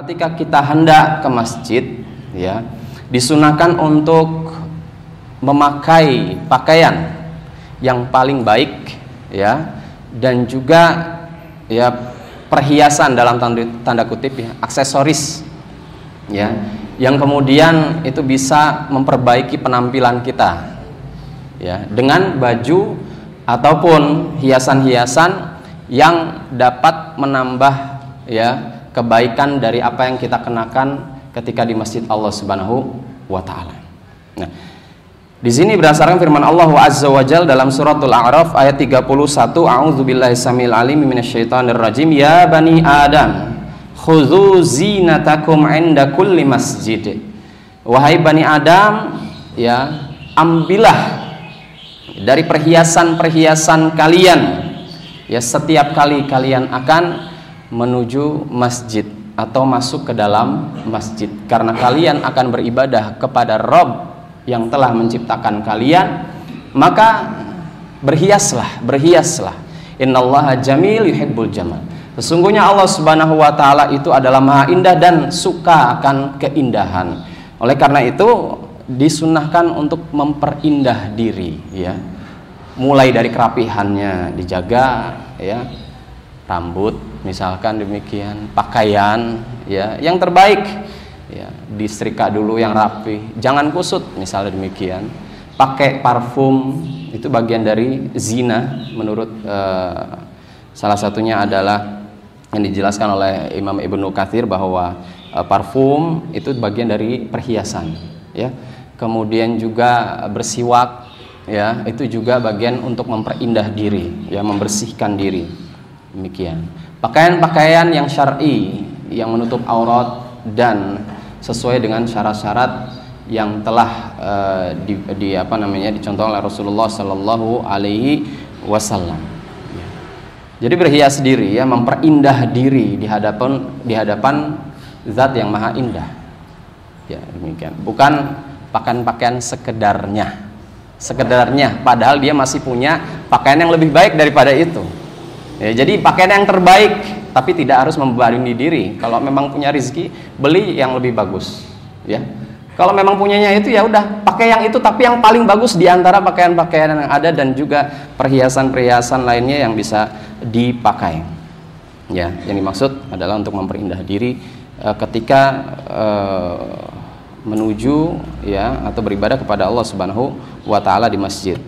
ketika kita hendak ke masjid ya disunahkan untuk memakai pakaian yang paling baik ya dan juga ya perhiasan dalam tanda, tanda kutip ya aksesoris ya yang kemudian itu bisa memperbaiki penampilan kita ya dengan baju ataupun hiasan-hiasan yang dapat menambah ya kebaikan dari apa yang kita kenakan ketika di masjid Allah Subhanahu wa taala. Nah, di sini berdasarkan firman Allah Azza wa Jal dalam suratul A'raf ayat 31, A'udzubillahi samil alim minasyaitonir rajim, ya bani Adam, khudzu zinatakum 'inda kulli masjid. Wahai bani Adam, ya, ambillah dari perhiasan-perhiasan kalian ya setiap kali kalian akan menuju masjid atau masuk ke dalam masjid. Karena kalian akan beribadah kepada Rob yang telah menciptakan kalian maka berhiaslah berhiaslah. Innallaha jamil yuhibbul jamal. Sesungguhnya Allah Subhanahu wa taala itu adalah maha indah dan suka akan keindahan. Oleh karena itu disunahkan untuk memperindah diri ya. Mulai dari kerapihannya dijaga ya rambut misalkan demikian pakaian ya yang terbaik. Ya distrika dulu yang rapi. Jangan kusut misalnya demikian. Pakai parfum itu bagian dari zina menurut uh, salah satunya adalah yang dijelaskan oleh Imam Ibnu Katsir bahwa uh, parfum itu bagian dari perhiasan ya. Kemudian juga bersiwak ya itu juga bagian untuk memperindah diri ya membersihkan diri demikian pakaian-pakaian yang syar'i yang menutup aurat dan sesuai dengan syarat-syarat yang telah uh, di, di apa namanya dicontoh oleh Rasulullah Sallallahu Alaihi Wasallam. Jadi berhias diri ya, memperindah diri di hadapan di hadapan zat yang maha indah. Ya demikian. Bukan pakaian-pakaian sekedarnya, sekedarnya. Padahal dia masih punya pakaian yang lebih baik daripada itu. Ya, jadi pakaian yang terbaik tapi tidak harus membebani diri. Kalau memang punya rezeki, beli yang lebih bagus. Ya. Kalau memang punyanya itu ya udah pakai yang itu tapi yang paling bagus di antara pakaian-pakaian yang ada dan juga perhiasan-perhiasan lainnya yang bisa dipakai. Ya, yang dimaksud adalah untuk memperindah diri uh, ketika uh, menuju ya atau beribadah kepada Allah Subhanahu wa taala di masjid.